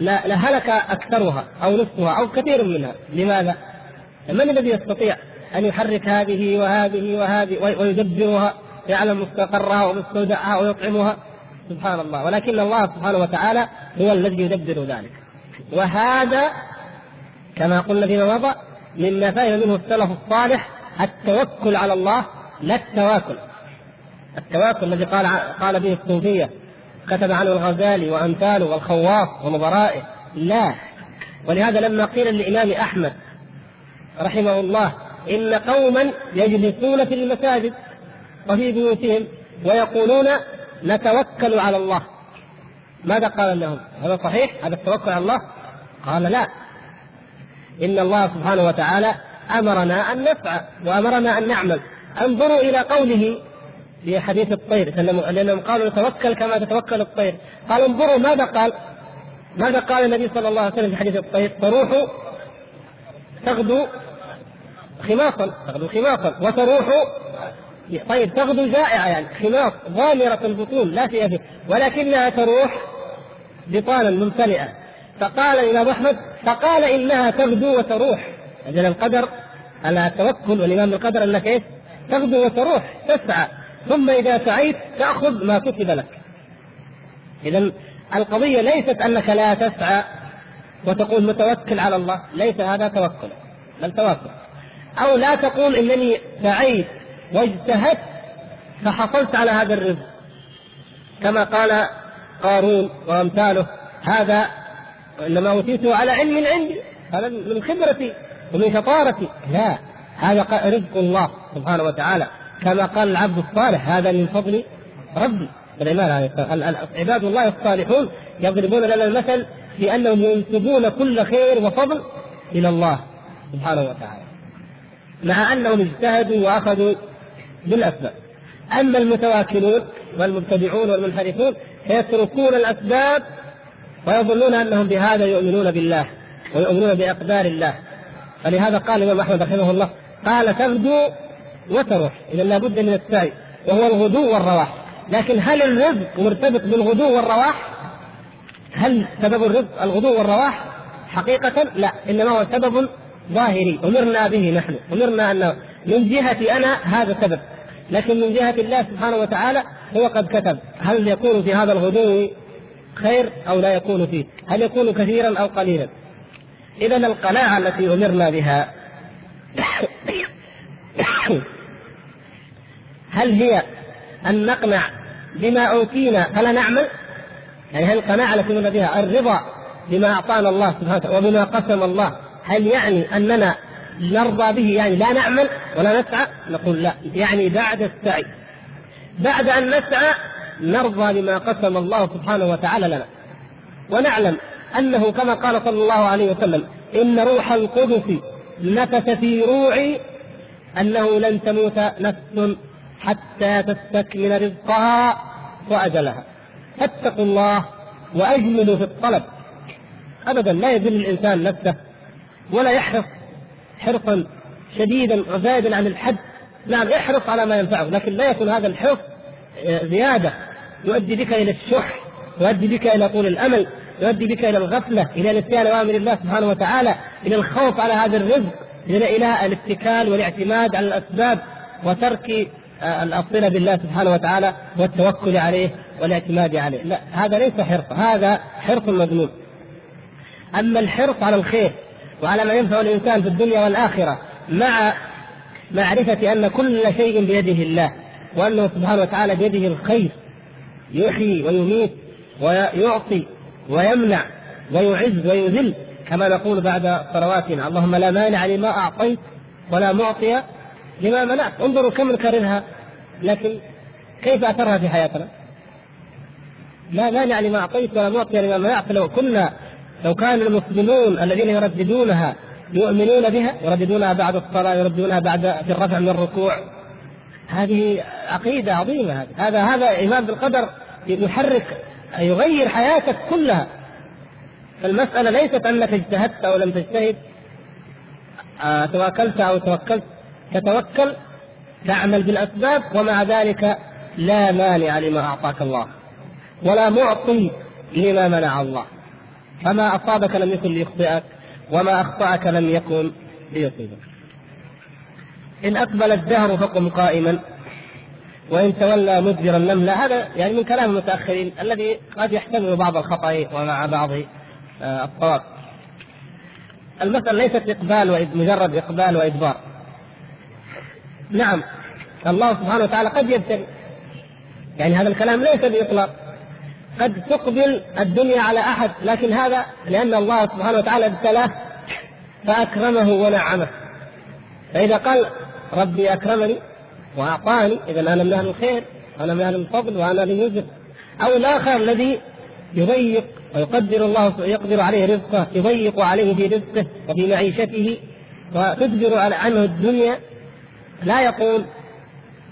S1: لهلك أكثرها أو نصفها أو كثير منها. لماذا؟ من الذي يستطيع أن يحرك هذه وهذه وهذه ويدبرها يعلم مستقرها ومستودعها ويطعمها؟ سبحان الله. ولكن الله سبحانه وتعالى هو الذي يدبر ذلك. وهذا كما قلنا فيما مضى مما فهم منه السلف الصالح التوكل على الله لا التواكل. التواكل الذي قال قال به الصوفية كتب عنه الغزالي وأمثاله والخواص ونظرائه لا. ولهذا لما قيل للإمام أحمد رحمه الله إن قوما يجلسون في المساجد وفي بيوتهم ويقولون نتوكل على الله ماذا قال لهم؟ هذا صحيح؟ هذا التوكل على الله؟ قال لا إن الله سبحانه وتعالى أمرنا أن نسعى وأمرنا أن نعمل انظروا إلى قوله في حديث الطير لأنهم قالوا نتوكل كما تتوكل الطير قال انظروا ماذا قال ماذا قال النبي صلى الله عليه وسلم في حديث الطير تروح تغدو خماصا تغدو خماصا وتروح طيب تغدو جائعة يعني خماص غامرة البطون لا شيء فيه. ولكنها تروح بطانا ممتلئة. فقال الإمام أحمد فقال إنها تغدو وتروح. أجل القدر على التوكل والإمام بالقدر أنك إيش؟ تغدو وتروح تسعى. ثم إذا سعيت تأخذ ما كتب لك. إذا القضية ليست أنك لا تسعى وتقول متوكل على الله ليس هذا توكل بل توكل. أو لا تقول إنني سعيت واجتهدت فحصلت على هذا الرزق. كما قال قارون وأمثاله هذا وإنما أوتيته على علم عندي هذا من خبرتي ومن شطارتي. لا هذا رزق الله سبحانه وتعالى. كما قال العبد الصالح هذا من فضل ربي. عباد الله الصالحون يضربون لنا المثل بأنهم ينسبون كل خير وفضل إلى الله سبحانه وتعالى. مع أنهم اجتهدوا وأخذوا بالأسباب أما المتواكلون والمبتدعون والمنحرفون فيتركون الأسباب ويظنون أنهم بهذا يؤمنون بالله ويؤمنون بأقدار الله فلهذا قال الإمام أحمد رحمه الله قال تغدو وتروح إذا لابد من السعي وهو الغدو والرواح لكن هل الرزق مرتبط بالغدو والرواح؟ هل سبب الرزق الغدو والرواح؟ حقيقة لا إنما هو سبب ظاهري أمرنا به نحن أمرنا ان من جهتي أنا هذا سبب. لكن من جهة الله سبحانه وتعالى هو قد كتب. هل يكون في هذا الغدو خير أو لا يكون فيه؟ هل يكون كثيرا أو قليلا؟ إذا القناعة التي أمرنا بها هل هي أن نقنع بما أوتينا؟ فلا نعمل؟ يعني هل القناعة التي أمرنا بها الرضا بما أعطانا الله سبحانه وتعالى وبما قسم الله؟ هل يعني أننا نرضى به يعني لا نعمل ولا نسعى نقول لا. يعني بعد السعي. بعد أن نسعى نرضى بما قسم الله سبحانه وتعالى لنا. ونعلم أنه كما قال صلى الله عليه وسلم إن روح القدس نفث في روعي أنه لن تموت نفس حتى تستكمل رزقها وأجلها. فاتقوا الله وأجملوا في الطلب. ابدا لا يذل الإنسان نفسه ولا يحرص حرصا شديدا وزائدا عن الحد. نعم احرص على ما ينفعه لكن لا يكون هذا الحرص زيادة. يؤدي بك إلى الشح يؤدي بك إلى طول الأمل يؤدي بك إلى الغفلة إلى نسيان اوامر الله سبحانه وتعالى إلى الخوف على هذا الرزق إلى إلى الاتكال والاعتماد على الأسباب وترك آه، الصله بالله سبحانه وتعالى والتوكل عليه والاعتماد عليه. لا هذا ليس حرص هذا حرص مذموم. أما الحرص على الخير وعلى ما ينفع الإنسان في الدنيا والآخرة مع معرفة أن كل شيء بيده الله وأنه سبحانه وتعالى بيده الخير يحيي ويميت ويعطي ويمنع ويعز ويذل كما نقول بعد صلواتنا اللهم لا مانع لما أعطيت ولا معطي لما منعت انظروا كم نكررها لكن كيف أثرها في حياتنا؟ لا مانع لما أعطيت ولا معطي لما منعت لو كنا لو كان المسلمون الذين يرددونها يؤمنون بها يرددونها بعد الصلاة يرددونها بعد في الرفع من الركوع. هذه عقيدة عظيمة هذا هذا إيمان بالقدر يحرك يغير حياتك كلها. فالمسألة ليست أنك اجتهدت أو لم تجتهد. آه، تواكلت أو توكلت. تتوكل تعمل بالأسباب ومع ذلك لا مانع لما أعطاك الله ولا معطي لما منع الله. فما أصابك لم يكن ليخطئك وما أخطأك لم يكن ليصيبك. إن أقبل الدهر فقم قائما وإن تولى مدبرا النملة هذا يعني من كلام المتأخرين الذي قد يحتمل بعض الخطأ ومع بعض آه، الصواب المسألة ليست إقبال مجرد إقبال وإدبار. نعم الله سبحانه وتعالى قد يبتلي يعني هذا الكلام ليس بإطلاق. قد تقبل الدنيا على أحد لكن هذا لأن الله سبحانه وتعالى ابتلاه فأكرمه ونعمه. فإذا قال ربي أكرمني وأعطاني إذا أنا من أهل الخير وأنا من أهل الفضل وأنا ليوزر أو الآخر الذي يضيق ويقدر الله يقدر عليه رزقه يضيق عليه في رزقه وفي معيشته وتدبر عنه الدنيا لا يقول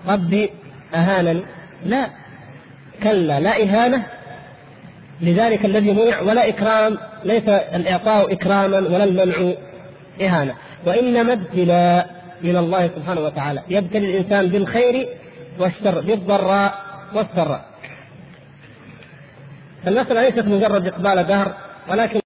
S1: ربي أهانني. لا. كلا لا إهانة لذلك الذي منع ولا إكرام ليس الإعطاء إكراما ولا المنع إهانة. وإنما ابتلاء من الله سبحانه وتعالى. يبتلي الإنسان بالخير والشر بالضراء والسراء. المسألة ليست مجرد إقبال دهر ولكن